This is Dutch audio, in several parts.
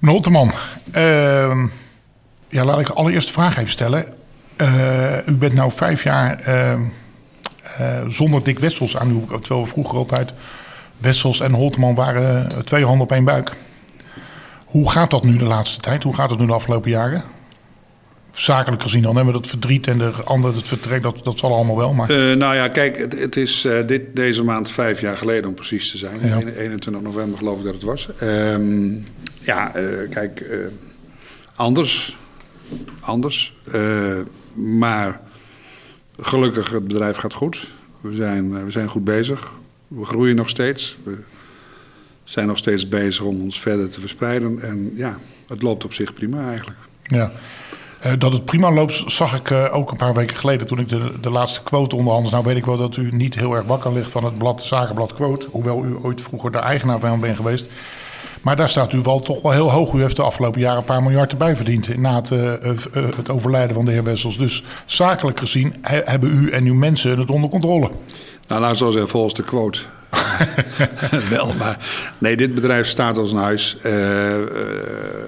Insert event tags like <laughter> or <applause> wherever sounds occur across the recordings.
Meneer Holteman, uh, ja, laat ik allereerst de vraag even stellen. Uh, u bent nu vijf jaar uh, zonder Dick Wessels aan uw... Terwijl we vroeger altijd Wessels en Holteman waren twee handen op één buik. Hoe gaat dat nu de laatste tijd? Hoe gaat het nu de afgelopen jaren? zakelijk gezien dan. Hebben dat verdriet en de andere het vertrek, dat, dat zal allemaal wel. Maar... Uh, nou ja, kijk, het, het is uh, dit, deze maand vijf jaar geleden om precies te zijn. Ja. 21 november geloof ik dat het was. Um, ja, uh, kijk, anders. Anders. maar gelukkig, het bedrijf gaat goed. We zijn, we zijn goed bezig. We groeien nog steeds. We zijn nog steeds bezig om ons verder te verspreiden. En ja, het loopt op zich prima eigenlijk. Ja. Dat het prima loopt, zag ik ook een paar weken geleden toen ik de, de laatste quote onderhandelde. Nou weet ik wel dat u niet heel erg wakker ligt van het blad Zakenblad Quote. Hoewel u ooit vroeger de eigenaar van bent geweest. Maar daar staat u wel toch wel heel hoog. U heeft de afgelopen jaren een paar miljard erbij verdiend na het, uh, het overlijden van de heer Wessels. Dus zakelijk gezien he, hebben u en uw mensen het onder controle. Nou, laat zo zeggen, volgens de quote <laughs> wel, maar nee, dit bedrijf staat als een huis. Uh,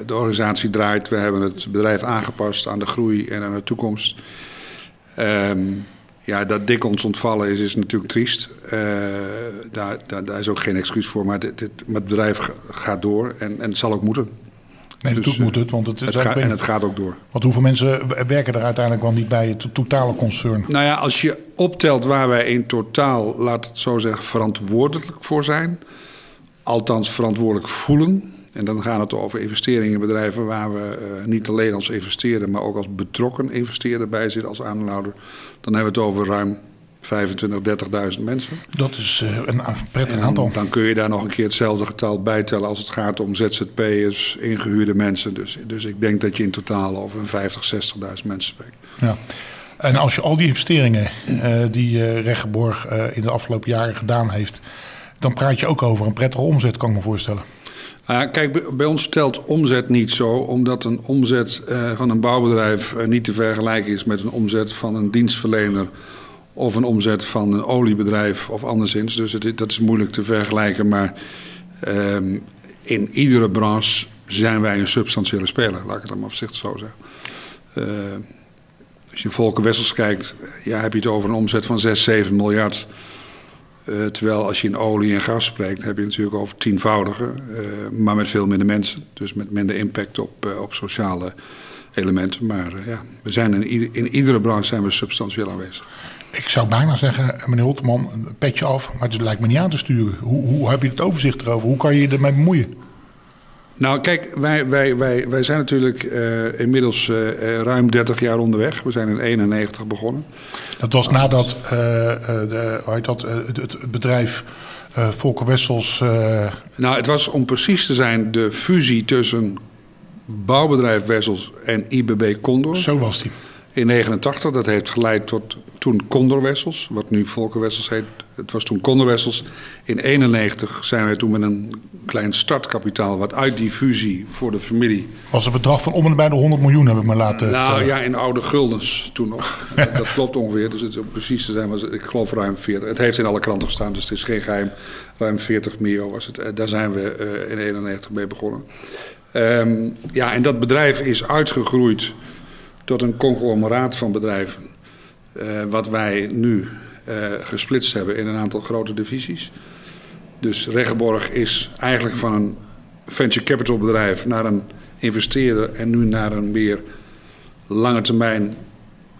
de organisatie draait. We hebben het bedrijf aangepast aan de groei en aan de toekomst. Um, ja, dat dik ons ontvallen is, is natuurlijk triest. Uh, daar, daar, daar, is ook geen excuus voor. Maar, dit, het bedrijf gaat door en, en het zal ook moeten. Nee, dus, moet het. Want het, het gaat, en het gaat ook door. Want hoeveel mensen werken er uiteindelijk wel niet bij het totale concern? Nou ja, als je optelt waar wij in totaal, laat het zo zeggen, verantwoordelijk voor zijn. Althans, verantwoordelijk voelen. En dan gaat het over investeringen in bedrijven waar we uh, niet alleen als investeerder, maar ook als betrokken investeerder bij zitten als aandeelhouder. Dan hebben we het over ruim 25, 30.000 mensen. Dat is uh, een prettig aantal. Dan kun je daar nog een keer hetzelfde getal bijtellen als het gaat om ZZP'ers, ingehuurde mensen. Dus, dus ik denk dat je in totaal over een 50, 60.000 mensen spreekt. Ja. En als je al die investeringen uh, die uh, Regenborg in de afgelopen jaren gedaan heeft, dan praat je ook over een prettige omzet, kan ik me voorstellen. Uh, kijk, bij ons telt omzet niet zo, omdat een omzet uh, van een bouwbedrijf uh, niet te vergelijken is met een omzet van een dienstverlener of een omzet van een oliebedrijf of anderszins. Dus het, dat is moeilijk te vergelijken, maar um, in iedere branche zijn wij een substantiële speler, laat ik het dan maar voorzichtig zo zeggen. als je Volker Wessels kijkt, ja, heb je het over een omzet van 6, 7 miljard. Uh, terwijl als je in olie en gas spreekt, heb je natuurlijk over tienvoudige, uh, maar met veel minder mensen. Dus met minder impact op, uh, op sociale elementen. Maar ja, we zijn in, in iedere branche zijn we substantieel aanwezig. Ik zou bijna zeggen, meneer Holteman, een petje af, maar het lijkt me niet aan te sturen. Hoe, hoe heb je het overzicht erover? Hoe kan je je ermee bemoeien? Nou, kijk, wij, wij, wij, wij zijn natuurlijk uh, inmiddels uh, ruim 30 jaar onderweg. We zijn in 91 begonnen. Dat was nadat uh, de, dat, het, het bedrijf Volker Wessels. Nou, het was om precies te zijn de fusie tussen bouwbedrijf Wessels en IBB Condor. Zo was die. In 89, dat heeft geleid tot toen Condor Wessels, wat nu Volker Wessels heet. Het was toen Condor Wessels. In 91 zijn wij toen met een klein startkapitaal, wat uit die fusie voor de familie. Was een bedrag van om en bij de 100 miljoen, heb ik me laten. Nou vertellen. ja, in oude guldens toen nog. <laughs> dat klopt ongeveer. Dus het, om precies te zijn was ik geloof ruim 40. Het heeft in alle kranten gestaan, dus het is geen geheim. Ruim 40 mio was het. Daar zijn we uh, in 91 mee begonnen. Um, ja, en dat bedrijf is uitgegroeid tot een conglomeraat van bedrijven. Uh, wat wij nu uh, gesplitst hebben in een aantal grote divisies. Dus Regenborg is eigenlijk van een venture capital bedrijf naar een investeerder en nu naar een meer lange termijn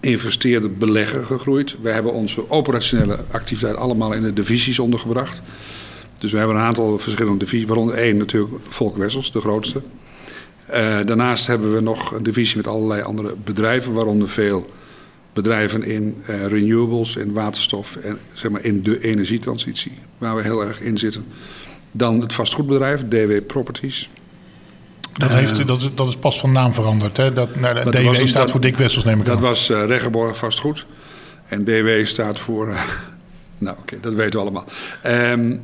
investeerder belegger gegroeid. We hebben onze operationele activiteit allemaal in de divisies ondergebracht. Dus we hebben een aantal verschillende divisies, waaronder één natuurlijk Volk Wessels, de grootste. Uh, daarnaast hebben we nog een divisie met allerlei andere bedrijven, waaronder veel bedrijven in uh, renewables, in waterstof en zeg maar in de energietransitie, waar we heel erg in zitten. Dan het vastgoedbedrijf, DW Properties. Dat, heeft, uh, dat, is, dat is pas van naam veranderd. Hè? Dat, nou, dat DW was, staat dat, voor Dick Wessels, neem ik dat aan. Dat was uh, Vastgoed. En DW staat voor. Uh, <laughs> nou, oké, okay, dat weten we allemaal. Um,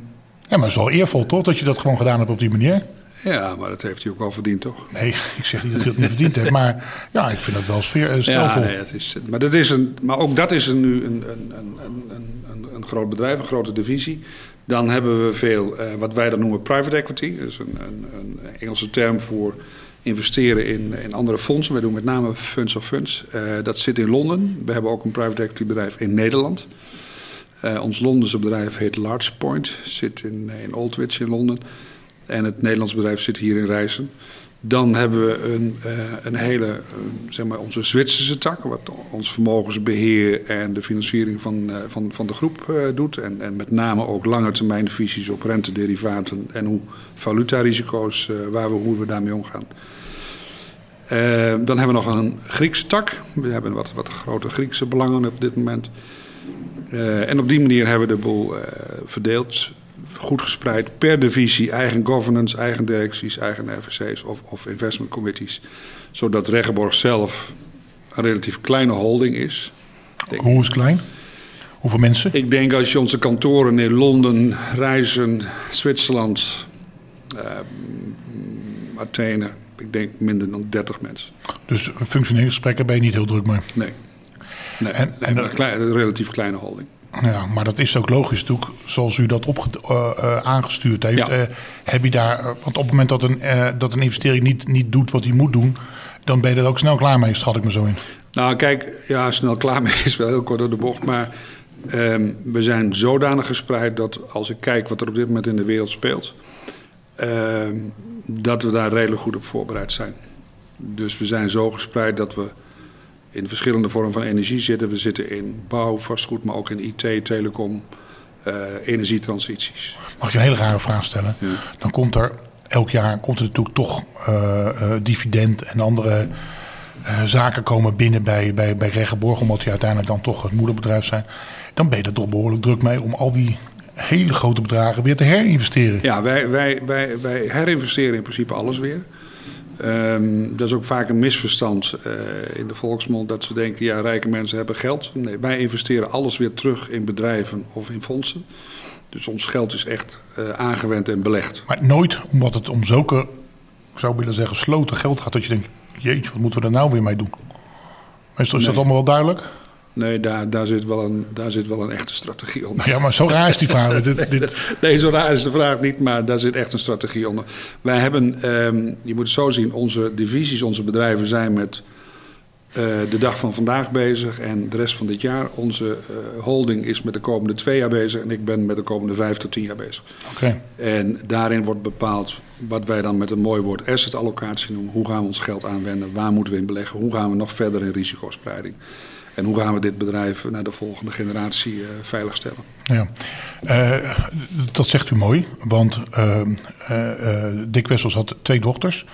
ja, maar het is wel eervol toch dat je dat gewoon gedaan hebt op die manier? Ja, maar dat heeft hij ook wel verdiend, toch? Nee, <laughs> ik zeg niet dat hij het niet verdiend heeft. Maar ja, ik vind dat wel sfeer, stelvol. Ja, nee, het is, maar, dat is een, maar ook dat is een, nu een, een, een, een, een, groot bedrijf, een grote divisie. Dan hebben we veel wat wij dan noemen private equity. Dat is een, een, een Engelse term voor investeren in, in andere fondsen. We doen met name funds of funds. dat zit in Londen. We hebben ook een private equity bedrijf in Nederland. Uh, ons Londense bedrijf heet Large Point, zit in, in Aldwych in Londen. En het Nederlands bedrijf zit hier in Rijssen. Dan hebben we een, uh, een hele, zeg maar, onze Zwitserse tak, wat ons vermogensbeheer en de financiering van, van, van de groep doet. En, en met name ook lange termijn visies op rentederivaten en hoe valutarisico's, waar we, hoe we daarmee omgaan. dan hebben we nog een Griekse tak. We hebben wat, wat grote Griekse belangen op dit moment. En op die manier hebben we de boel verdeeld, goed gespreid per divisie, eigen governance, eigen directies, eigen RVC's of, of investment committees. Zodat Regenborg zelf een relatief kleine holding is. Hoe is klein? Hoeveel mensen? Ik denk als je onze kantoren in Londen, Reizen, Zwitserland, uh, Athene, ik denk minder dan 30 mensen. Dus functioneringsgesprekken ben je niet heel druk mee? Nee. Nee, en, en een, klein, een relatief kleine holding. Ja, maar dat is ook logisch natuurlijk, zoals u dat opge, uh, uh, aangestuurd heeft. Ja. Uh, heb je daar, want op het moment dat een, dat een investering niet, niet doet wat hij moet doen, dan ben je er ook snel klaar mee, schat ik me zo in. Nou, kijk, ja, snel klaar mee <laughs> is wel heel kort door de bocht. Maar um, we zijn zodanig gespreid dat als ik kijk wat er op dit moment in de wereld speelt, um, dat we daar redelijk goed op voorbereid zijn. Dus we zijn zo gespreid dat we in verschillende vormen van energie zitten. We zitten in bouw, vastgoed, maar ook in IT, telecom, uh, energietransities. Mag ik een hele rare vraag stellen? Ja. Dan komt er elk jaar komt er natuurlijk toch uh, uh, dividend en andere zaken komen binnen bij, bij, bij Regenborg, omdat die uiteindelijk dan toch het moederbedrijf zijn. Dan ben je er toch behoorlijk druk mee om al die hele grote bedragen weer te herinvesteren. Ja, wij, wij, wij, wij herinvesteren in principe alles weer. Um, dat is ook vaak een misverstand uh, in de volksmond dat ze denken, ja, rijke mensen hebben geld. Nee, wij investeren alles weer terug in bedrijven of in fondsen. Dus ons geld is echt uh, aangewend en belegd. Maar nooit omdat het om zulke, ik zou willen zeggen, sloten geld gaat, dat je denkt, jeetje, wat moeten we er nou weer mee doen? Meestal is nee. dat allemaal wel duidelijk? Nee, daar, daar, zit wel een, daar zit wel een echte strategie onder. Ja, maar zo raar is die vraag. dit, nee, dit... <laughs> nee, zo raar is de vraag niet, maar daar zit echt een strategie onder. Wij hebben, um, je moet het zo zien, onze divisies, onze bedrijven zijn met uh, de dag van vandaag bezig en de rest van dit jaar. Onze uh, holding is met de komende twee jaar bezig en ik ben met de komende vijf tot tien jaar bezig. Okay. En daarin wordt bepaald wat wij dan met een mooi woord asset allocatie noemen. Hoe gaan we ons geld aanwenden? Waar moeten we in beleggen? Hoe gaan we nog verder in risicospreiding? En hoe gaan we dit bedrijf naar de volgende generatie uh, veiligstellen? Ja, uh, dat zegt u mooi, want uh, Dick Wessels had twee dochters.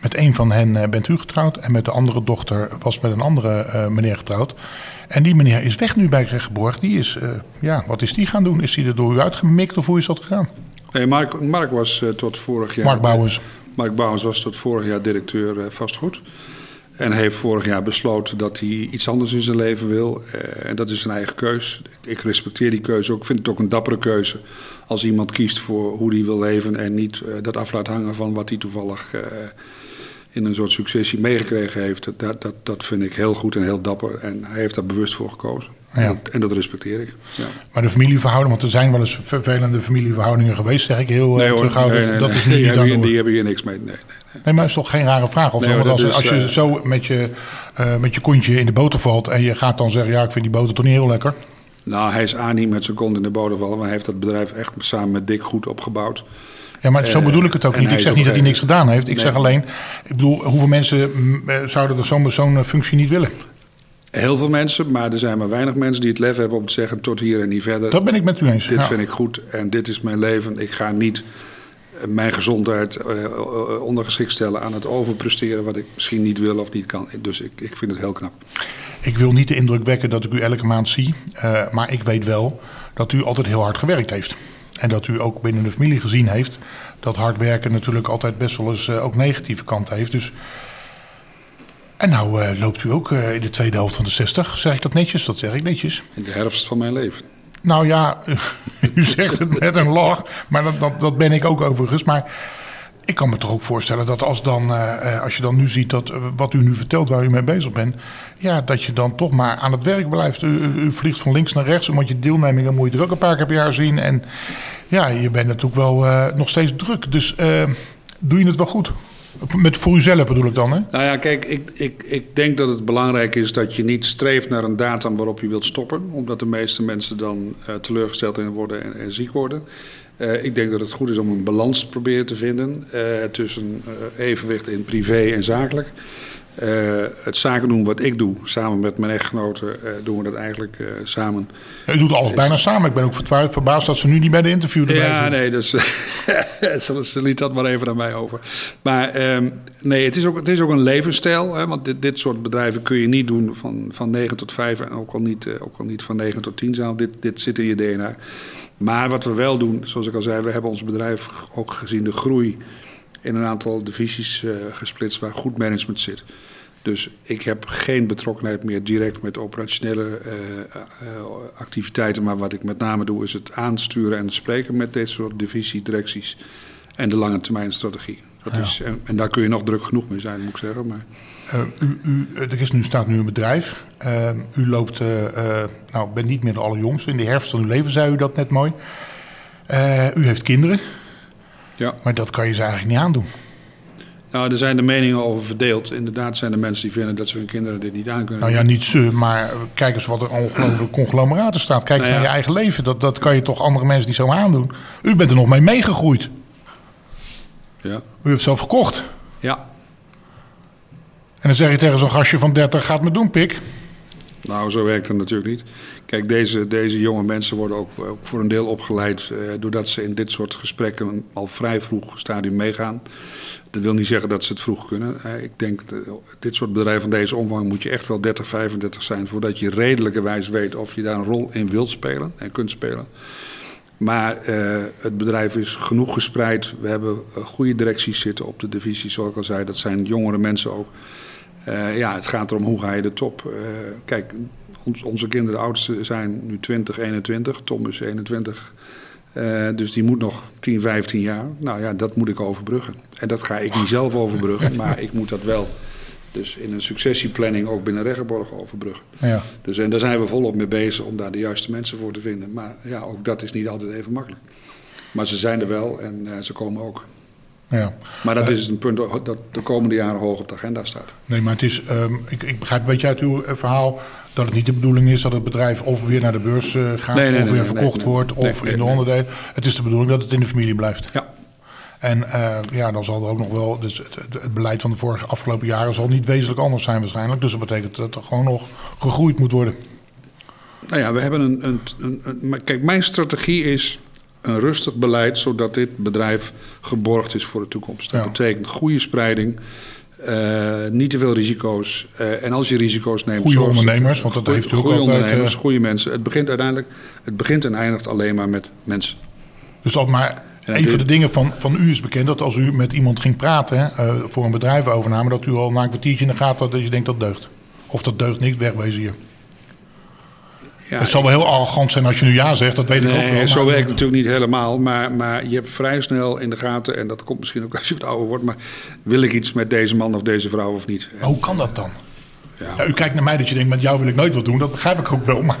Met een van hen bent u getrouwd en met de andere dochter was met een andere meneer getrouwd. En die meneer is weg nu bij Rechtgeborg. Die is, ja, wat is die gaan doen? Is hij er door u uitgemikt of hoe is dat gegaan? Nee, Mark, Mark was tot vorig jaar... Mark Bouwens. Mark Bouwens was tot vorig jaar directeur vastgoed. En heeft vorig jaar besloten dat hij iets anders in zijn leven wil. Uh, en dat is zijn eigen keus. Ik respecteer die keuze ook. Ik vind het ook een dappere keuze. Als iemand kiest voor hoe hij wil leven. En niet uh, dat af laat hangen van wat hij toevallig uh, in een soort successie meegekregen heeft. Dat, dat, dat vind ik heel goed en heel dapper. En hij heeft daar bewust voor gekozen. Ja. En, dat, respecteer ik. Ja. Maar de familieverhouding, want er zijn wel eens vervelende familieverhoudingen geweest, zeg ik heel nee, terughoudend. Nee, nee, dat is niet die, heb je, die heb je niks mee. Nee, nee, nee. maar het is toch geen rare vraag? Of als, is, als je uh, zo met je, uh, met je kontje in de boter valt en je gaat dan zeggen: Ja, ik vind die boter toch niet heel lekker. Nou, hij is aan niet met zijn kont in de boter vallen, maar hij heeft dat bedrijf echt samen met Dick goed opgebouwd. Ja, maar zo bedoel ik het ook niet. Ik zeg niet dat hij niks gedaan heeft. Ik zeg alleen, ik bedoel, hoeveel mensen zouden dat zo'n zo'n functie niet willen? Heel veel mensen, maar er zijn maar weinig mensen die het lef hebben om te zeggen tot hier en niet verder. Dat ben ik met u eens. Dit ja. vind ik goed en dit is mijn leven. Ik ga niet mijn gezondheid uh, ondergeschikt stellen aan het overpresteren wat ik misschien niet wil of niet kan. Dus ik, ik vind het heel knap. Ik wil niet de indruk wekken dat ik u elke maand zie, uh, maar ik weet wel dat u altijd heel hard gewerkt heeft. En dat u ook binnen de familie gezien heeft dat hard werken natuurlijk altijd best wel eens ook negatieve kanten heeft. Dus en nou uh, loopt u ook uh, in de tweede helft van de 60. Zeg ik dat netjes? Dat zeg ik netjes. In de herfst van mijn leven. Nou ja, <laughs> u zegt het met een lach. Maar dat, dat, dat ben ik ook overigens. Maar ik kan me toch ook voorstellen dat als, dan, uh, als je dan nu ziet dat wat u nu vertelt waar u mee bezig bent, ja, dat je dan toch maar aan het werk blijft. U, u vliegt van links naar rechts, omdat je deelnemingen moet je er ook een paar keer per jaar zien. En ja, je bent natuurlijk wel nog steeds druk. Dus doe je het wel goed? Met voor uzelf bedoel ik dan, hè? Nou ja, kijk, ik, ik, ik denk dat het belangrijk is dat je niet streeft naar een datum waarop je wilt stoppen. Omdat de meeste mensen dan uh, teleurgesteld in worden en, ziek worden. Uh, ik denk dat het goed is om een balans te proberen te vinden uh, tussen evenwicht in privé en zakelijk. Uh, het zaken doen wat ik doe, samen met mijn echtgenote, uh, doen we dat eigenlijk uh, samen. U doet alles bijna samen. Ik ben ook verbaasd dat ze nu niet bij de interview erbij Ja, nee, dus <laughs> ze, ze liet dat maar even aan mij over. Maar um, nee, het is ook, het is ook een levensstijl. Hè, want dit, dit soort bedrijven kun je niet doen van, van 9 tot 5 en ook al niet, ook al niet van 9 tot 10 zaal. Dit, dit zit in je DNA. Maar wat we wel doen, zoals ik al zei, we hebben ons bedrijf ook gezien de groei in een aantal divisies uh, gesplitst waar goed management zit. Dus ik heb geen betrokkenheid meer direct met operationele uh, uh, activiteiten. Maar wat ik met name doe is het aansturen en het spreken met dit soort divisiedirecties. En de lange termijn strategie. Dat Ja. is, en, en daar kun je nog druk genoeg mee zijn, moet ik zeggen. Maar Uh, u, u, er is nu, staat nu een bedrijf. Uh, u loopt, uh, nou, bent niet meer de allerjongste. In de herfst van uw leven zei u dat net mooi. u heeft kinderen. Ja. Maar dat kan je ze eigenlijk niet aandoen. Nou, er zijn de meningen over verdeeld. Inderdaad zijn er mensen die vinden dat ze hun kinderen dit niet aan kunnen. Nou ja, niet ze, maar kijk eens wat er ongelooflijk conglomeraten staat. Kijk eens Nou ja. naar je eigen leven. Dat, dat kan je toch andere mensen niet zo aandoen. U bent er nog mee meegegroeid. Ja. U heeft zelf gekocht. ja. En dan zeg je tegen zo'n gastje van 30, gaat me doen, pik. Nou, zo werkt het natuurlijk niet. Kijk, deze, deze jonge mensen worden ook, ook voor een deel opgeleid eh, doordat ze in dit soort gesprekken al vrij vroeg stadium meegaan. Dat wil niet zeggen dat ze het vroeg kunnen. Eh, ik denk, eh, dit soort bedrijven van deze omvang moet je echt wel 30, 35 zijn voordat je redelijkerwijs weet of je daar een rol in wilt spelen en kunt spelen. Maar eh, het bedrijf is genoeg gespreid. We hebben eh, goede directies zitten op de divisie, zoals ik al zei. Dat zijn jongere mensen ook. Eh, ja, het gaat erom hoe ga je de top. Eh, kijk, ons, onze kinderen, de oudste, zijn nu 20, 21. Tom is 21. Eh, dus die moet nog 10, 15 jaar. Nou ja, dat moet ik overbruggen. En dat ga ik niet zelf overbruggen, <laughs> maar ik moet dat wel. Dus in een successieplanning ook binnen Reggeborg overbruggen. Ja. Dus en daar zijn we volop mee bezig om daar de juiste mensen voor te vinden. Maar ja, ook dat is niet altijd even makkelijk. Maar ze zijn er wel en ze komen ook. Ja. Maar dat is een punt dat de komende jaren hoog op de agenda staat. Nee, maar het is, um, ik, ik, begrijp een beetje uit uw uh, verhaal dat het niet de bedoeling is dat het bedrijf of weer naar de beurs uh, gaat, nee, nee, of weer verkocht wordt, of in de onderdelen. Het is de bedoeling dat het in de familie blijft. Ja. En uh, ja, dan zal er ook nog wel, dus het, beleid van de vorige afgelopen jaren zal niet wezenlijk anders zijn waarschijnlijk. Dus dat betekent dat er gewoon nog gegroeid moet worden. Nou ja, we hebben een, een, een, een kijk, mijn strategie is een rustig beleid, zodat dit bedrijf geborgd is voor de toekomst. Dat Ja. betekent goede spreiding, uh, niet te veel risico's. Uh, en als je risico's neemt... Goede ondernemers, want dat heeft u ook altijd... ondernemers, goede mensen. Het begint uiteindelijk, het begint en eindigt alleen maar met mensen. Dus dat maar En een van de dingen van, van u is bekend dat als u met iemand ging praten hè, uh, voor een bedrijfovername, dat u al na een kwartiertje in de gaten had dat je denkt dat deugt. Of dat deugt niks, wegwezen hier. Ja, het zal wel heel arrogant zijn als je nu ja zegt, dat weet ik ook wel. Zo werkt het natuurlijk niet helemaal. Maar, maar je hebt vrij snel in de gaten, en dat komt misschien ook als je wat ouder wordt, maar wil ik iets met deze man of deze vrouw of niet? Maar hoe kan dat dan? Ja. Ja, u kijkt naar mij dat je denkt, met jou wil ik nooit wat doen. Dat begrijp ik ook wel. Maar,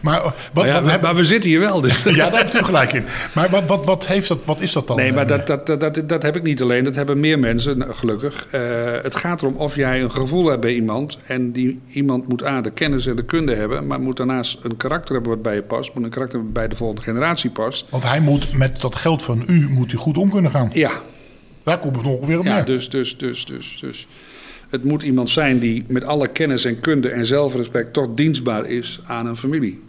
maar wat, Maar, ja, wat maar, heb- maar we zitten hier wel. Dus. <laughs> ja, daar heeft u gelijk in. Maar wat, wat, wat, heeft dat, wat is dat dan? Nee, maar Eh, dat, dat, dat, dat, dat heb ik niet alleen. Dat hebben meer mensen, nou, gelukkig. Eh, het gaat erom of jij een gevoel hebt bij iemand. En die iemand moet A, de kennis en de kunde hebben. Maar moet daarnaast een karakter hebben wat bij je past. Moet een karakter hebben wat bij de volgende generatie past. Want hij moet met dat geld van u moet u goed om kunnen gaan. Ja, Daar komt het ongeveer op ja neer. dus, dus, dus, dus, dus. Het moet iemand zijn die met alle kennis en kunde en zelfrespect toch dienstbaar is aan een familie.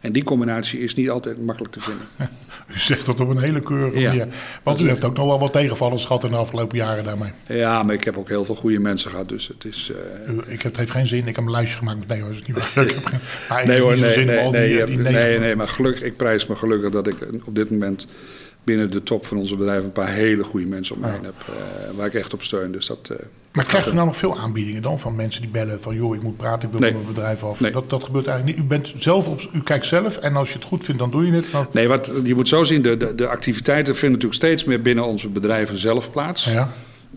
En die combinatie is niet altijd makkelijk te vinden. <laughs> U zegt dat op een hele keurige Ja. manier. Want u heeft ook nog wel wat tegenvallers gehad in de afgelopen jaren daarmee. Ja, maar ik heb ook heel veel goede mensen gehad. Dus het is. eh, U, ik, het heeft geen zin. Ik heb een lijstje gemaakt met nee hoor, is het niet waar. <laughs> Ik heb geen- maar Nee hoor, nee, zin nee, nee, die, negen- nee, nee, maar gelukkig, ik prijs me gelukkig dat ik op dit moment binnen de top van onze bedrijven een paar hele goede mensen om me heen heb. eh, waar ik echt op steun. Dus dat, eh, Maar krijgt u nou nog veel aanbiedingen dan van mensen die bellen van joh, ik moet praten, ik wil Nee. mijn bedrijf af. Nee. Dat, dat gebeurt eigenlijk niet. U bent zelf op, u kijkt zelf en als je het goed vindt, dan doe je het. Dan, Nee, wat, je moet zo zien, de, de, de activiteiten vinden natuurlijk steeds meer binnen onze bedrijven zelf plaats. ja.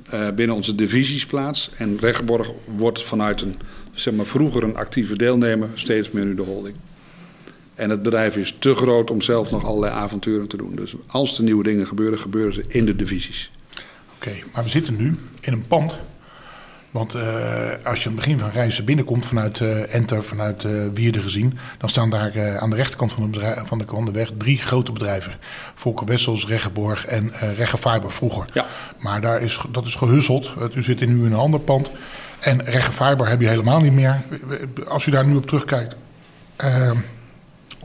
eh, binnen onze divisies plaats. En Regenborg wordt vanuit een, zeg maar, vroeger een actieve deelnemer steeds meer nu de holding. En het bedrijf is te groot om zelf nog allerlei avonturen te doen. Dus als er nieuwe dingen gebeuren, gebeuren ze in de divisies. Oké, maar we zitten nu in een pand. Want eh, als je aan het begin van reizen binnenkomt vanuit eh, Enter, vanuit eh Wierde gezien, dan staan daar aan de rechterkant van de, bedrijf, van de, van de weg drie grote bedrijven. Volker Wessels, Reggeborg en eh Regge Fiber vroeger. Ja. Maar daar is, dat is gehusseld. Het- U zit nu in een ander pand. En Regge Fiber heb je helemaal niet meer. Als u daar nu op terugkijkt,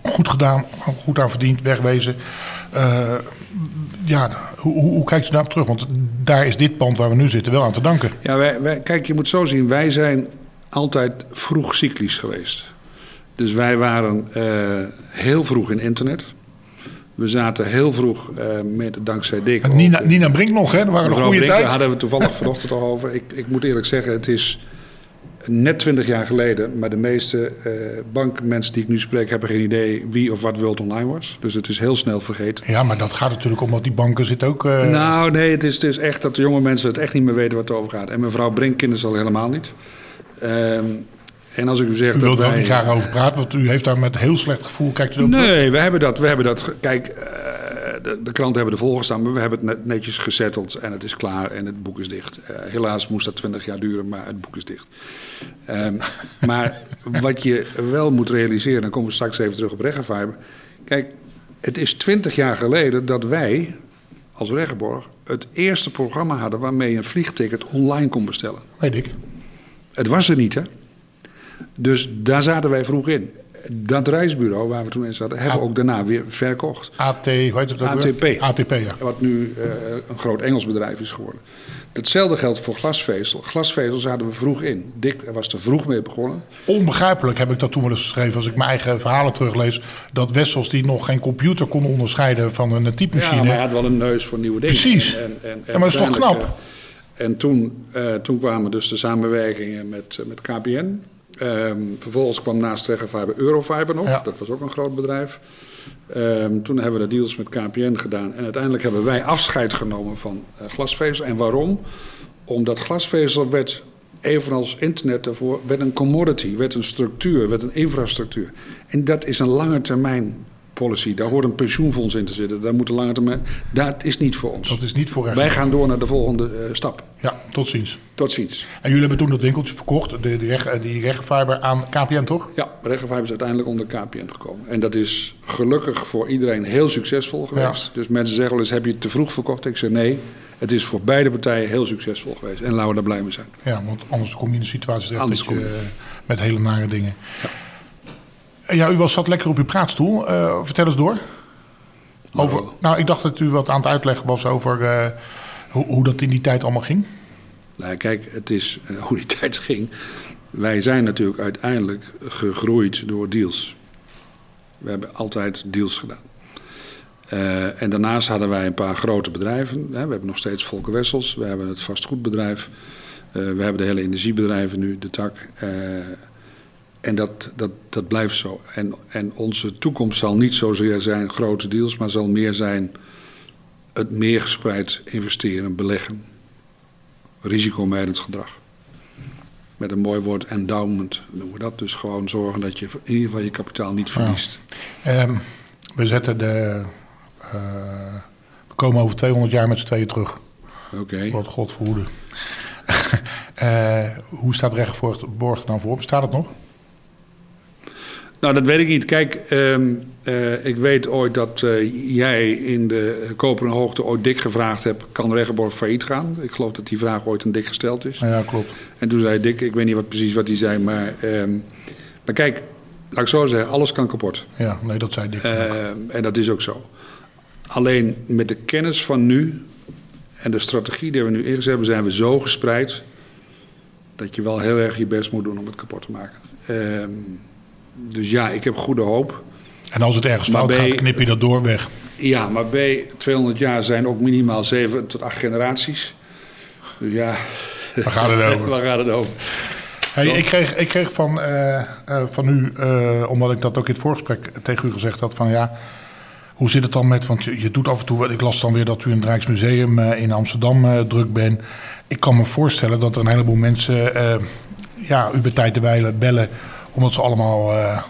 goed gedaan, goed aan verdiend, wegwezen. Eh, ja, hoe, kijkt u daarop terug? Want daar is dit pand waar we nu zitten wel aan te danken. Ja, wij, wij, kijk, je moet zo zien, wij zijn altijd vroeg cyclisch geweest. Dus wij waren eh, heel vroeg in internet. We zaten heel vroeg, eh, met, dankzij Dick... Nina, Nina Brink nog, hè? Dat waren een Mevrouw goede Brink, daar tijd. hadden we toevallig vanochtend al over. Ik, ik moet eerlijk zeggen, het is net twintig jaar geleden. Maar de meeste eh, bankmensen die ik nu spreek hebben geen idee wie of wat World Online was. Dus het is heel snel vergeten. Ja, maar dat gaat natuurlijk om, want die banken zitten ook... eh, Nou, nee, het is, het is echt dat de jonge mensen het echt niet meer weten wat het over gaat. En mevrouw Brink kende ze al helemaal niet. Ehm, en als ik u zeg u wilt er ook wij- niet graag over praten, want u heeft daar met heel slecht gevoel... Kijkt u erop? Nee, we hebben dat. We hebben dat kijk, eh, de, de kranten hebben ervoor gestaan, maar we hebben het net, netjes gezetteld en het is klaar en het boek is dicht. Eh, helaas moest dat 20 jaar duren, maar het boek is dicht. Ehm, <laughs> maar wat je wel moet realiseren, dan komen we straks even terug op Reggenfiber. Kijk, het is 20 jaar geleden dat wij als Reggenborg het eerste programma hadden waarmee je een vliegticket online kon bestellen. Weet ik. Het was er niet, hè? Dus daar zaten wij vroeg in. Dat reisbureau waar we toen in zaten, hebben we ook daarna weer verkocht. AT, hoe heet het ook weer? ATP. ATP, ja. Wat nu eh, een groot Engels bedrijf is geworden. Hetzelfde geldt voor glasvezel. Glasvezel zaten we vroeg in. Dick was er vroeg mee begonnen. Onbegrijpelijk heb ik dat toen wel eens geschreven, als ik mijn eigen verhalen teruglees, dat Wessels die nog geen computer kon onderscheiden van een typemachine. Ja, maar hij had wel een neus voor nieuwe dingen. Precies. En, en, en, Ja, maar dat is toch knap? eh, en toen, eh, toen kwamen dus de samenwerkingen met, met KPN. Ehm, vervolgens kwam naast Reggenfiber Eurofiber nog. Ja. Dat was ook een groot bedrijf. Ehm, toen hebben we de deals met KPN gedaan. En uiteindelijk hebben wij afscheid genomen van eh, glasvezel. En waarom? Omdat glasvezel werd, evenals internet daarvoor, werd een commodity, werd een structuur, werd een infrastructuur. En dat is een lange termijn policy. Daar hoort een pensioenfonds in te zitten. Daar moet een lange termijn. Dat is niet voor ons. Dat is niet voor recht. Wij gaan door naar de volgende eh, stap. Ja, tot ziens. Tot ziens. En jullie hebben toen dat winkeltje verkocht, de, die, reg, die Reggefiber, aan KPN, toch? Ja, Reggenfiber is uiteindelijk onder KPN gekomen. En dat is gelukkig voor iedereen heel succesvol geweest. Dus mensen zeggen wel eens, heb je het te vroeg verkocht? Ik zeg nee, het is voor beide partijen heel succesvol geweest. En laten we daar blij mee zijn. Ja, want anders kom je in een situatie terecht Anders dat je, kom je. eh, met hele nare dingen. Ja. U was, zat lekker op uw praatstoel. Eh, vertel eens door. Over, nou, ik dacht dat u wat aan het uitleggen was over eh, hoe, hoe dat in die tijd allemaal ging. Nou, kijk, het is eh, hoe die <laughs> tijd ging. Wij zijn natuurlijk uiteindelijk gegroeid door deals. We hebben altijd deals gedaan. En daarnaast hadden wij een paar grote bedrijven. Hè. We hebben nog steeds Volker Wessels, we hebben het vastgoedbedrijf. we hebben de hele energiebedrijven nu, de tak. En dat, dat, dat blijft zo. En, en onze toekomst zal niet zozeer zijn grote deals, maar zal meer zijn het meer gespreid investeren, beleggen risicomijdend gedrag. Met een mooi woord endowment noemen we dat. Dus gewoon zorgen dat je in ieder geval je kapitaal niet verliest. Ehm, we zetten de. eh, we komen over 200 jaar met z'n tweeën terug. Oké. Wat God verhoede. <laughs> Eh, hoe staat Rechtborg er dan voor? Bestaat het nog? Nou, dat weet ik niet. Kijk, ehm, eh, ik weet ooit dat eh, jij in de Koperen Hoogte ooit dik gevraagd hebt... kan Regenborg failliet gaan? Ik geloof dat die vraag ooit een dik gesteld is. Ja, klopt. En toen zei Dick, ik weet niet wat, precies wat hij zei, maar... ehm, maar kijk, laat ik zo zeggen, alles kan kapot. Ja, nee, dat zei Dick. Ehm, en dat is ook zo. Alleen met de kennis van nu en de strategie die we nu ingezet hebben, zijn we zo gespreid dat je wel heel erg je best moet doen om het kapot te maken. Dus ja, ik heb goede hoop. en als het ergens fout gaat, knip je dat door weg. Ja, maar B, 200 jaar zijn ook minimaal 7 tot 8 generaties. Dus ja, Waar gaat het over? <laughs> waar gaat het over? Hey, ik, kreeg, ik kreeg van, eh, eh, van u, eh, omdat ik dat ook in het voorgesprek tegen u gezegd had, van ja, hoe zit het dan met, want je, je doet af en toe, ik las dan weer dat u in het Rijksmuseum in Amsterdam druk bent. Ik kan me voorstellen dat er een heleboel mensen ja, u bij tijd te wijlen bellen, omdat ze allemaal, eh,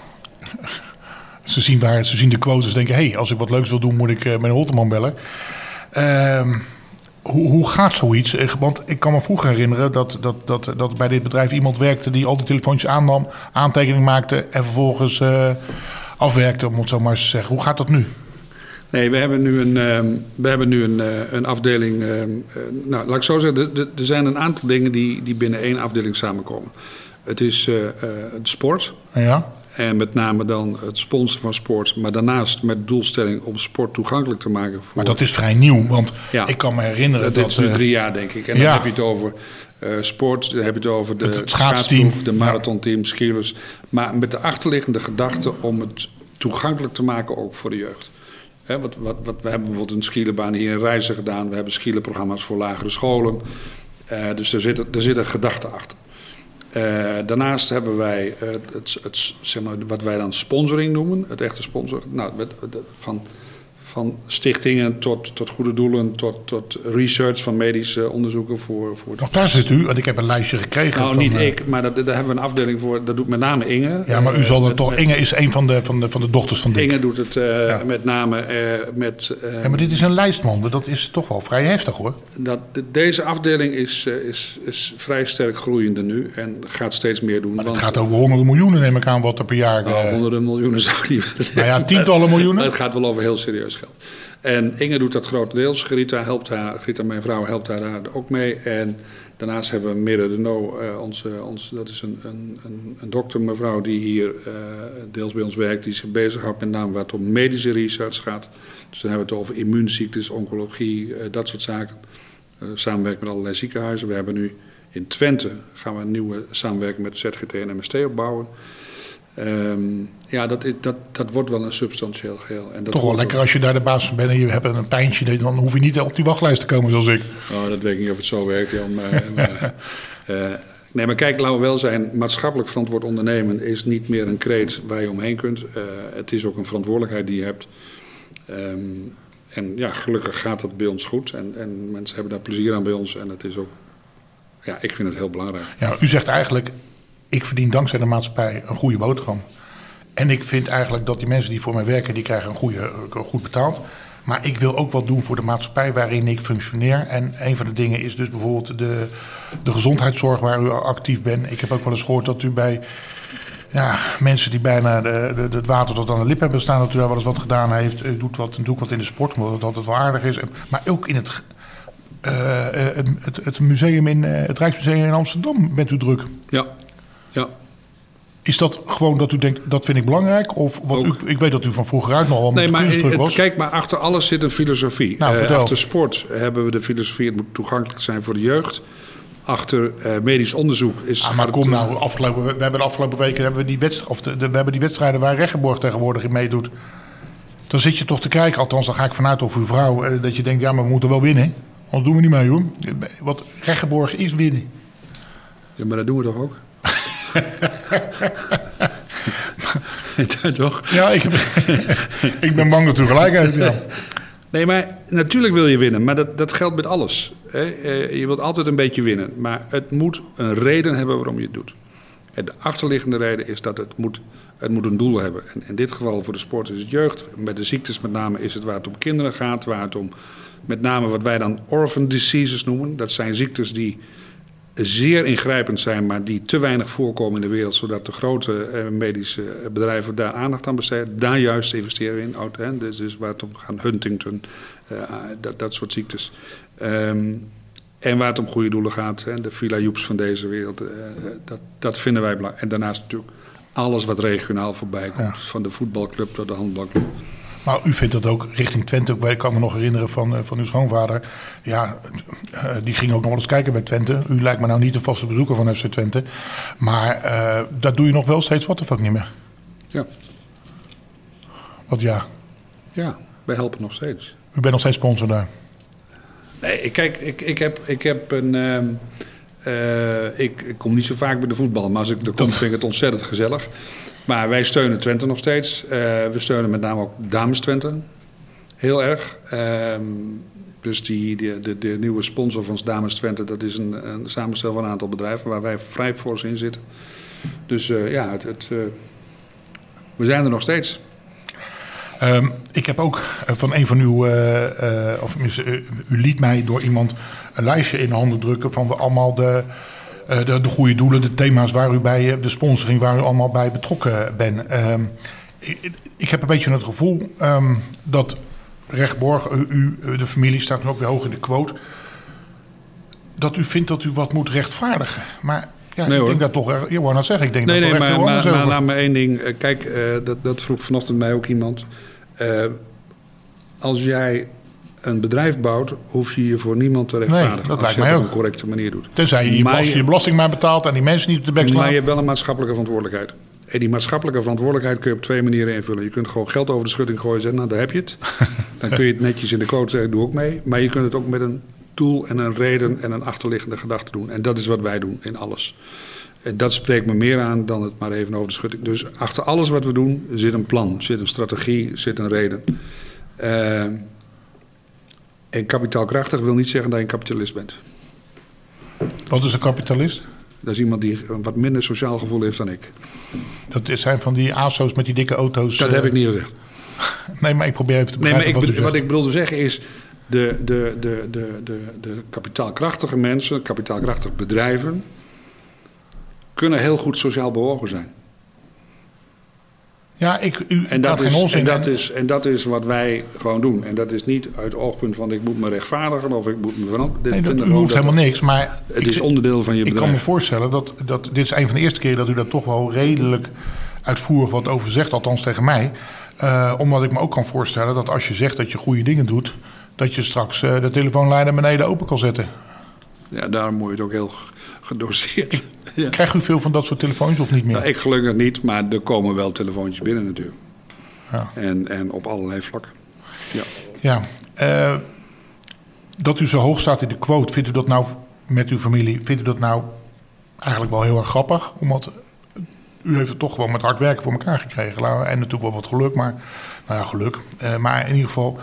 ze, zien waar, ze zien de quotes en denken, hé, hey, als ik wat leuks wil doen, moet ik uh, mijn Holteman bellen. Ehm hoe, hoe gaat zoiets? Eh, Want ik kan me vroeger herinneren dat, dat, dat, dat bij dit bedrijf iemand werkte die al die telefoontjes aannam, aantekening maakte en vervolgens afwerkte, om het zo maar eens te zeggen. Hoe gaat dat nu? Nee, we hebben nu een, uh, we hebben nu een, een afdeling. Uh, nou, laat ik zo zeggen, er zijn een aantal dingen die, die binnen één afdeling samenkomen. Het is het sport. Ja. En met name dan het sponsoren van sport. Maar daarnaast met doelstelling om sport toegankelijk te maken. Voor... Maar dat is vrij nieuw, want ja. ik kan me herinneren dat... dat Dit is nu drie jaar, denk ik. En ja. dan heb je het over uh, sport, dan heb je het over de het schaatsteam, de marathonteam, skiers. Maar met de achterliggende gedachte om het toegankelijk te maken ook voor de jeugd. Wat, wat, wat, we hebben bijvoorbeeld een skielenbaan hier in Reizen gedaan. We hebben skielenprogramma's voor lagere scholen. Uh, dus er zit, er zit een gedachte achter. Uh, daarnaast hebben wij uh, het, het, zeg maar, wat wij dan sponsoring noemen, het echte sponsor. Nou, van, van stichtingen tot, tot goede doelen, tot, tot research van medische onderzoeken voor. voor Nog daar zit u, want ik heb een lijstje gekregen. Nou, van, niet ik, maar dat, daar hebben we een afdeling voor. Dat doet met name Inge. Ja, maar u zal dat toch. Inge is een van de, van de, van de dochters van Dick. Inge doet het uh, ja. met name met. ja, maar dit is een lijstman, dat is toch wel vrij heftig hoor. Dat, deze afdeling is, is, is vrij sterk groeiende nu en gaat steeds meer doen. Maar het gaat over honderden miljoenen, neem ik aan, wat er per jaar. Nou, honderden miljoenen <laughs> zou ik niet willen zeggen. Nou ja, tientallen miljoenen. Maar het gaat wel over heel serieus En Inge doet dat grotendeels. Grita, helpt haar, Grita mijn vrouw, helpt haar daar ook mee. En daarnaast hebben we Mirre de No, uh, onze, onze, dat is een, een, een, een dokter, mevrouw, die hier uh, deels bij ons werkt. Die zich bezighoudt met name het om medische research gaat. Dus dan hebben we het over immuunziektes, oncologie, uh, dat soort zaken. samenwerken met allerlei ziekenhuizen. We hebben nu in Twente gaan we een nieuwe samenwerking met ZGT en MST opbouwen. Um, ja, dat, dat, dat wordt wel een substantieel geheel. En dat Toch wel lekker als je daar de baas van bent en je hebt een pijntje, dan hoef je niet op die wachtlijst te komen zoals ik. Oh, dat weet ik niet of het zo werkt, Jan. Maar, maar, uh, <laughs> nee, maar kijk, laten we wel zijn, maatschappelijk verantwoord ondernemen is niet meer een kreet waar je omheen kunt. Uh, het is ook een verantwoordelijkheid die je hebt. Um, en ja, gelukkig gaat dat bij ons goed. En, en mensen hebben daar plezier aan bij ons. En het is ook, ja, ik vind het heel belangrijk. Ja, u zegt eigenlijk, ik verdien dankzij de maatschappij een goede boterham. En ik vind eigenlijk dat die mensen die voor mij werken, die krijgen een goede, goed betaald. Maar ik wil ook wat doen voor de maatschappij waarin ik functioneer. En een van de dingen is dus bijvoorbeeld de, de gezondheidszorg waar u actief bent. Ik heb ook wel eens gehoord dat u bij ja, mensen die bijna de, het water tot aan de lip hebben staan, dat u daar wel eens wat gedaan heeft. U doet wat, doet wat in de sport, omdat het altijd wel aardig is. Maar ook in het, uh, het, het, museum in, het Rijksmuseum in Amsterdam bent u druk. Ja, ja. Is dat gewoon dat u denkt, dat vind ik belangrijk? Of wat u, ik weet dat u van vroeger uit nog wel nee, maar het, was. Kijk, maar achter alles zit een filosofie. Nou, uh, achter sport hebben we de filosofie, het moet toegankelijk zijn voor de jeugd. Achter uh, medisch onderzoek is... Ah, maar kom nou, afgelopen, we hebben de afgelopen weken hebben we die, wedst, of de, de, we hebben die wedstrijden waar Reggenborg tegenwoordig in meedoet. Dan zit je toch te kijken, althans dan ga ik vanuit of uw vrouw, uh, dat je denkt, ja maar we moeten wel winnen. Anders doen we niet mee hoor. Wat Reggenborg is winnen. Ja, maar dat doen we toch ook? Ja, toch? Ja, ik, <laughs> ik ben bang dat u gelijk heeft. Ja. Nee, maar natuurlijk wil je winnen, maar dat, dat geldt met alles. Hè? Je wilt altijd een beetje winnen, maar het moet een reden hebben waarom je het doet. En de achterliggende reden is dat het moet, het moet een doel hebben. En in dit geval voor de sport is het jeugd. Met de ziektes met name is het waar het om kinderen gaat, waar het om met name wat wij dan orphan diseases noemen. Dat zijn ziektes die zeer ingrijpend zijn, maar die te weinig voorkomen in de wereld, zodat de grote uh, medische bedrijven daar aandacht aan besteden. Daar juist investeren in. Oud, hè? Dus, dus waar het om gaat, Huntington, uh, dat, dat soort ziektes. Um, en waar het om goede doelen gaat, hè? de Villa Joeps van deze wereld, uh, dat, dat vinden wij belangrijk. En daarnaast natuurlijk alles wat regionaal voorbij komt, ja. van de voetbalclub tot de handbalclub. Maar u vindt dat ook richting Twente. Ik kan me nog herinneren van, van uw schoonvader. Ja, die ging ook nog wel eens kijken bij Twente. U lijkt me nou niet de vaste bezoeker van FC Twente. Maar uh, dat doe je nog wel steeds wat of ook niet meer? Ja. Wat ja? Ja. wij helpen nog steeds. U bent nog steeds sponsor daar? Nee, ik- kijk, ik, ik, heb, ik heb een... ehm, eh, ik, ik kom niet zo vaak bij de voetbal, maar als ik er kom vind ik het ontzettend gezellig. Maar wij steunen Twente nog steeds. Eh, we steunen met name ook Dames Twente. Heel erg. Ehm, dus die, de, de nieuwe sponsor van Dames Twente, dat is een, een samenstel van een aantal bedrijven waar wij vrij fors in zitten. Dus eh, ja, het, het, eh, we zijn er nog steeds. Ehm, ik heb ook van een van uw, of u liet mij door iemand een lijstje in handen drukken van we allemaal de, de, de goede doelen, de thema's waar u bij, eh, de sponsoring waar u allemaal bij betrokken bent. Ehm, ik, ik heb een beetje het gevoel ehm, dat Rechtborg, u, u, de familie staat dan ook weer hoog in de quote, dat u vindt dat u wat moet rechtvaardigen. Maar ja, Nee, ik hoor. denk dat toch, eh, je wou net zeggen, ik denk Nee, dat nee, maar, maar, laat me één ding. eh, Kijk, eh, dat, dat vroeg vanochtend mij ook iemand. Eh, als jij een bedrijf bouwt, hoef je je voor niemand te rechtvaardigen. dat als lijkt je mij het op een correcte manier doet. Tenzij je je, Maar belast- je- je belasting maar betaalt en die mensen niet op de bek Maar slaan. je hebt wel een maatschappelijke verantwoordelijkheid. En die maatschappelijke verantwoordelijkheid kun je op twee manieren invullen. Je kunt gewoon geld over de schutting gooien en zeggen, nou daar heb je het. <laughs> Dan kun je het netjes in de code zeggen, doe ook mee. Maar je kunt het ook met een doel en een reden en een achterliggende gedachte doen. En dat is wat wij doen in alles. En dat spreekt me meer aan dan het maar even over de schutting. Dus achter alles wat we doen zit een plan, zit een strategie, zit een reden. Eh, en kapitaalkrachtig wil niet zeggen dat je een kapitalist bent. Wat is een kapitalist? Dat is iemand die een wat minder sociaal gevoel heeft dan ik. Dat is- zijn van die ASO's met die dikke auto's. Dat eh, heb ik niet gezegd. <laughs> Nee, maar ik probeer even te Nee, maar begrijpen ik, wat ik bedoel te zeggen is... De, de, de, de, de, de kapitaalkrachtige mensen, kapitaalkrachtige bedrijven... kunnen heel goed sociaal bewogen zijn. Ja, ik, u En dat, geen is, onzin. en, dat En- is, en dat is wat wij gewoon doen. En dat is niet uit het oogpunt van ik moet me rechtvaardigen of ik moet me veranderen. Dit nee, dat, u hoeft helemaal niks, maar... Het ik, is onderdeel van je ik kan me bedrijf. voorstellen dat, dat... Dit is een van de eerste keren dat u daar toch wel redelijk uitvoerig wat over zegt. Althans tegen mij. Eh, omdat ik me ook kan voorstellen dat als je zegt dat je goede dingen doet... dat je straks eh, de telefoonlijn naar beneden open kan zetten. Ja, daarom moet je het ook heel gedoseerd. Ja. Krijgt u veel van dat soort telefoontjes of niet meer? Nou, ik gelukkig niet, maar er komen wel telefoontjes binnen natuurlijk. Ja. En, en op allerlei vlakken. Ja. Ja, eh, dat u zo hoog staat in de quote, vindt u dat nou met uw familie, vindt u dat nou eigenlijk wel heel erg grappig? Omdat u heeft het toch gewoon met hard werken voor elkaar gekregen. En natuurlijk wel wat geluk, maar, nou ja, geluk. Eh, maar in ieder geval,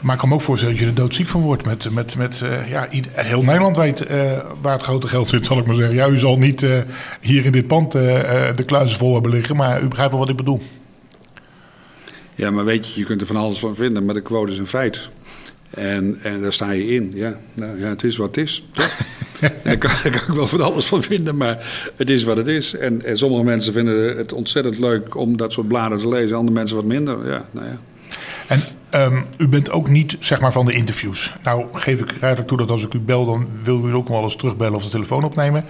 maar ik kan me ook voorstellen dat je er doodziek van wordt. Met, met, met, eh, ja, heel Nederland weet eh, waar het grote geld zit, zal ik maar zeggen. Ja, u zal niet eh, hier in dit pand de kluizen vol hebben liggen, maar u begrijpt wel wat ik bedoel. Ja, maar weet je, je kunt er van alles van vinden, maar de quote is een feit. En, en daar sta je in. Ja, nou, ja het is wat het is. <laughs> kan, daar kan ik wel van alles van vinden, maar het is wat het is. En, en sommige mensen vinden het ontzettend leuk om dat soort bladen te lezen, andere mensen wat minder. Ja, nou ja. En ehm, u bent ook niet zeg maar van de interviews. Nou geef ik eigenlijk toe dat als ik u bel, dan wil u ook wel eens terugbellen of de telefoon opnemen.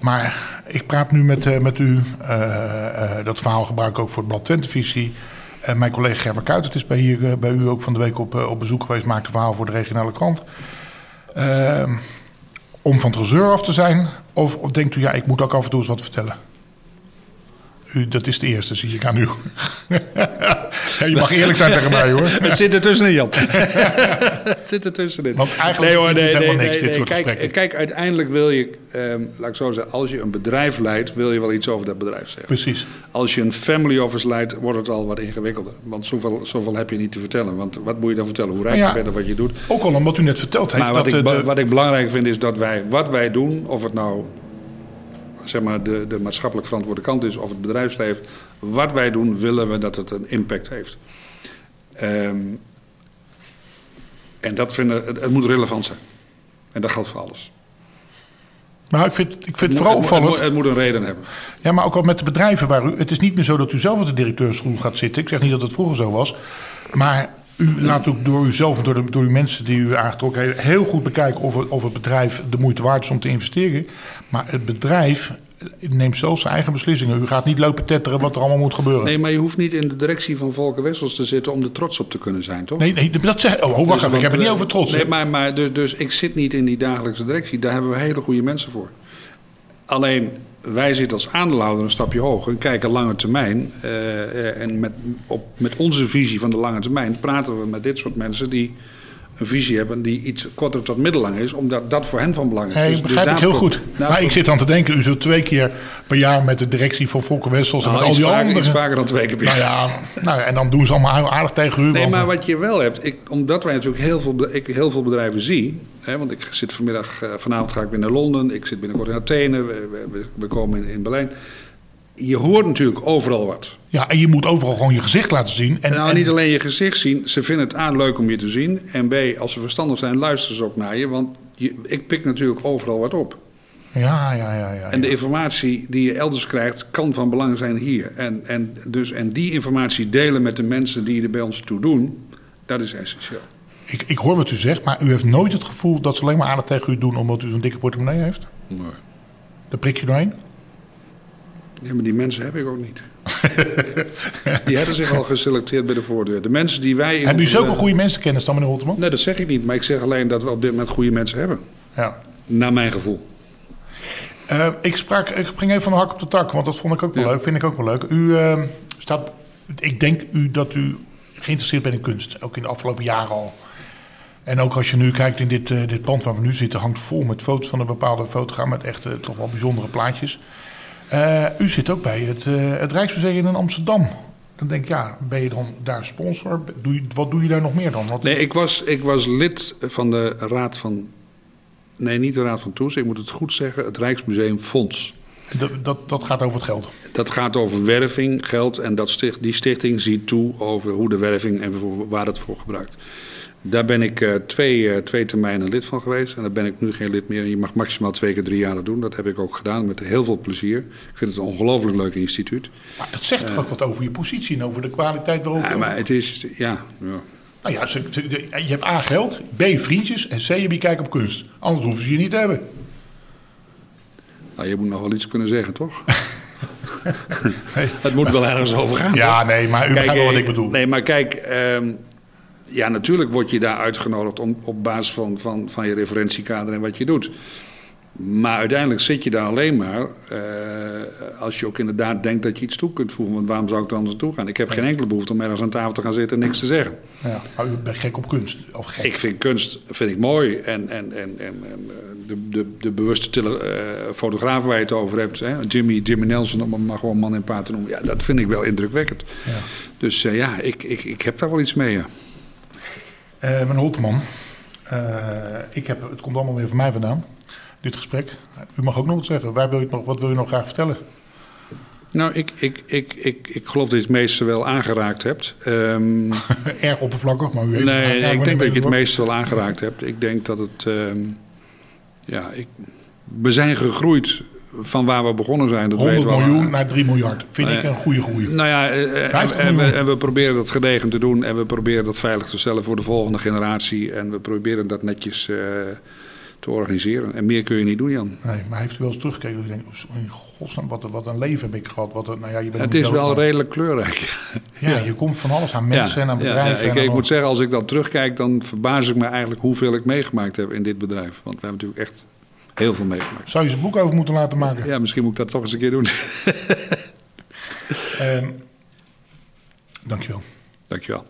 Maar ik praat nu met, eh, met u. eh, eh, dat verhaal gebruik ik ook voor het blad Twentevisie. En mijn collega Gerber Kuitert is bij, hier, bij u ook van de week op, op bezoek geweest. Maakt een verhaal voor de regionale krant. Ehm, om van het af te zijn? Of, of denkt u, ja, ik moet ook af en toe eens wat vertellen? U, dat is de eerste, zie ik aan u. <laughs> ja, je mag eerlijk zijn tegen mij, hoor. Het zit ertussenin, Jan. <laughs> het zit ertussenin. Want eigenlijk u het helemaal niks, dit soort kijk, gesprekken. kijk, uiteindelijk wil je, ehm, laat ik zo zeggen, als je een bedrijf leidt, wil je wel iets over dat bedrijf zeggen. Precies. Als je een family office leidt, wordt het al wat ingewikkelder. Want zoveel, zoveel heb je niet te vertellen. Want wat moet je dan vertellen? Hoe rijk Ja. je bent en wat je doet. Ook al omdat u net verteld heeft Maar wat dat ik, eh, de, wat ik belangrijk vind is dat wij, wat wij doen, of het nou zeg maar, de, de maatschappelijk verantwoorde kant is of het bedrijfsleven, wat wij doen, willen we dat het een impact heeft. Ehm, en dat vinden, het, het moet relevant zijn. En dat geldt voor alles. Maar ik vind, ik vind het moet- vooral het, moet- opvallend. het moet een reden hebben. Ja, maar ook al met de bedrijven waar u. Het is niet meer zo dat u zelf op de directeursstoel gaat zitten. Ik zeg niet dat het vroeger zo was. Maar u laat ook door uzelf en door, de, door uw mensen die u aangetrokken heeft. heel goed bekijken of het, of het bedrijf de moeite waard is om te investeren. Maar het bedrijf neemt zelf zijn eigen beslissingen. U gaat niet lopen tetteren wat er allemaal moet gebeuren. Nee, maar je hoeft niet in de directie van Volker Wessels te zitten om er trots op te kunnen zijn, toch? Nee, nee, dat zeg Oh, wacht Dus, even. Ik heb het niet eh, over trots. Nee, maar, maar dus, dus ik zit niet in die dagelijkse directie. Daar hebben we hele goede mensen voor. Alleen wij zitten als aandeelhouder een stapje hoger en kijken lange termijn. Uh, en met, op, met onze visie van de lange termijn praten we met dit soort mensen die een visie hebben die iets korter tot middellang is, omdat dat voor hen van belang is. Nee, dus, begrijp dus ik heel goed. Maar ik zit aan te denken, u zult twee keer per jaar met de directie van Volker Wessels nou, en met al die vaker, anderen... Vaker dan twee keer per jaar. Nou ja, nou, en dan doen ze allemaal aardig tegen u. Nee, maar wat je wel hebt, ik, omdat wij natuurlijk heel veel, ik heel veel bedrijven zie, hè, want ik zit vanmiddag, uh, vanavond ga ik weer naar Londen, ik zit binnenkort in Athene, we, we, we komen in, in Berlijn je hoort natuurlijk overal wat. Ja, en je moet overal gewoon je gezicht laten zien. En, nou, niet alleen je gezicht zien. Ze vinden het A, leuk om je te zien. En B, als ze verstandig zijn, luisteren ze ook naar je. Want je, ik pik natuurlijk overal wat op. Ja, ja, ja, ja. En de informatie die je elders krijgt, kan van belang zijn hier. En, en, dus, en die informatie delen met de mensen die er bij ons toe doen, dat is essentieel. Ik, ik hoor wat u zegt, maar u heeft nooit het gevoel dat ze alleen maar aardig tegen u doen omdat u zo'n dikke portemonnee heeft? Nee. Daar prik je doorheen? Ja, maar die mensen heb ik ook niet. <laughs> die hebben zich al geselecteerd bij de voordeur. De mensen die wij... Hebben u zulke goede mensenkennis dan, meneer Holteman? Nee, dat zeg ik niet. Maar ik zeg alleen dat we op dit moment goede mensen hebben. Ja. Naar mijn gevoel. Uh, ik, sprak, ik ging even van de hak op de tak, want dat vond ik ook wel Ja. leuk. Vind ik ook wel leuk. U uh, staat... Ik denk u dat u geïnteresseerd bent in kunst. Ook in de afgelopen jaren al. En ook als je nu kijkt in dit, uh, dit pand waar we nu zitten... hangt vol met foto's van een bepaalde fotograaf... met echt toch wel bijzondere plaatjes. Uh, u zit ook bij het, uh, het Rijksmuseum in Amsterdam. Dan denk ik, ja, ben je dan daar sponsor? Doe je, wat doe je daar nog meer dan? Wat... Nee, ik was, ik was lid van de Raad van... Nee, niet de Raad van Toezicht. Ik moet het goed zeggen. Het Rijksmuseum Fonds. Dat, dat, dat gaat over het geld? Dat gaat over werving, geld. En dat sticht, die stichting ziet toe over hoe de werving en waar het voor gebruikt. Daar ben ik uh, twee, uh, twee termijnen lid van geweest. En daar ben ik nu geen lid meer. Je mag maximaal twee keer drie jaar dat doen. Dat heb ik ook gedaan met heel veel plezier. Ik vind het een ongelooflijk leuk instituut. Maar dat zegt toch ook wat over je positie en over de kwaliteit waarover... Ja, maar het is... Ja, ja. Nou ja, je hebt A, geld, B, vriendjes en C, je kijk op kunst. Anders hoeven ze je niet te hebben. Nou, je moet nog wel iets kunnen zeggen, toch? nee. <laughs> Het moet wel ergens over gaan. Ja, nee, maar u kijk, begrijpt wel wat ik bedoel. Nee, maar kijk... Um, ja, natuurlijk word je daar uitgenodigd om, op basis van, van, van je referentiekader en wat je doet. Maar uiteindelijk zit je daar alleen maar uh, als je ook inderdaad denkt dat je iets toe kunt voegen. Want waarom zou ik er anders naartoe gaan? Ik heb geen enkele behoefte om ergens aan tafel te gaan zitten en niks te zeggen. Ja, maar u bent gek op kunst? Of gek? Ik vind kunst vind ik mooi. En, en, en, en, en de, de, de bewuste tele, uh, fotograaf waar je het over hebt, hè? Jimmy, Jimmy Nelson, om maar gewoon man en paard te noemen. Ja, dat vind ik wel indrukwekkend. Ja. Dus uh, ja, ik, ik, ik heb daar wel iets mee, ja. Uh, meneer Holteman, uh, ik heb, het komt allemaal weer van mij vandaan, dit gesprek. U mag ook nog wat zeggen. Waar wil je nog, wat wil je nog graag vertellen? Nou, ik, ik, ik, ik, ik geloof dat je het meeste wel aangeraakt hebt. Um, <laughs> Erg oppervlakkig, maar u heeft Nee, het nee ik denk dat je het meeste wel aangeraakt hebt. Ik denk dat het... Um, ja, ik, we zijn gegroeid van waar we begonnen zijn. Dat 100 weten we miljoen al. naar 3 miljard. Vind Nou ik een goede groei. Nou ja, en, 50 en, we, miljoen. en we proberen dat gedegen te doen. En we proberen dat veilig te stellen voor de volgende generatie. En we proberen dat netjes uh, te organiseren. En meer kun je niet doen, Jan. Nee, maar heeft u wel eens teruggekeken? Ik denk, in godsnaam, wat, wat een leven heb ik gehad. Wat, een- nou ja, je bent Het is wel maar- redelijk kleurrijk. Ja, je komt van alles aan mensen en aan bedrijven. ik, en ik moet zeggen, als ik dan terugkijk, dan verbaas ik me eigenlijk hoeveel ik meegemaakt heb in dit bedrijf. Want we hebben natuurlijk echt heel veel meegemaakt. Zou je eens een boek over moeten laten maken? Ja, misschien moet ik dat toch eens een keer doen. Ehm, dankjewel. Dankjewel.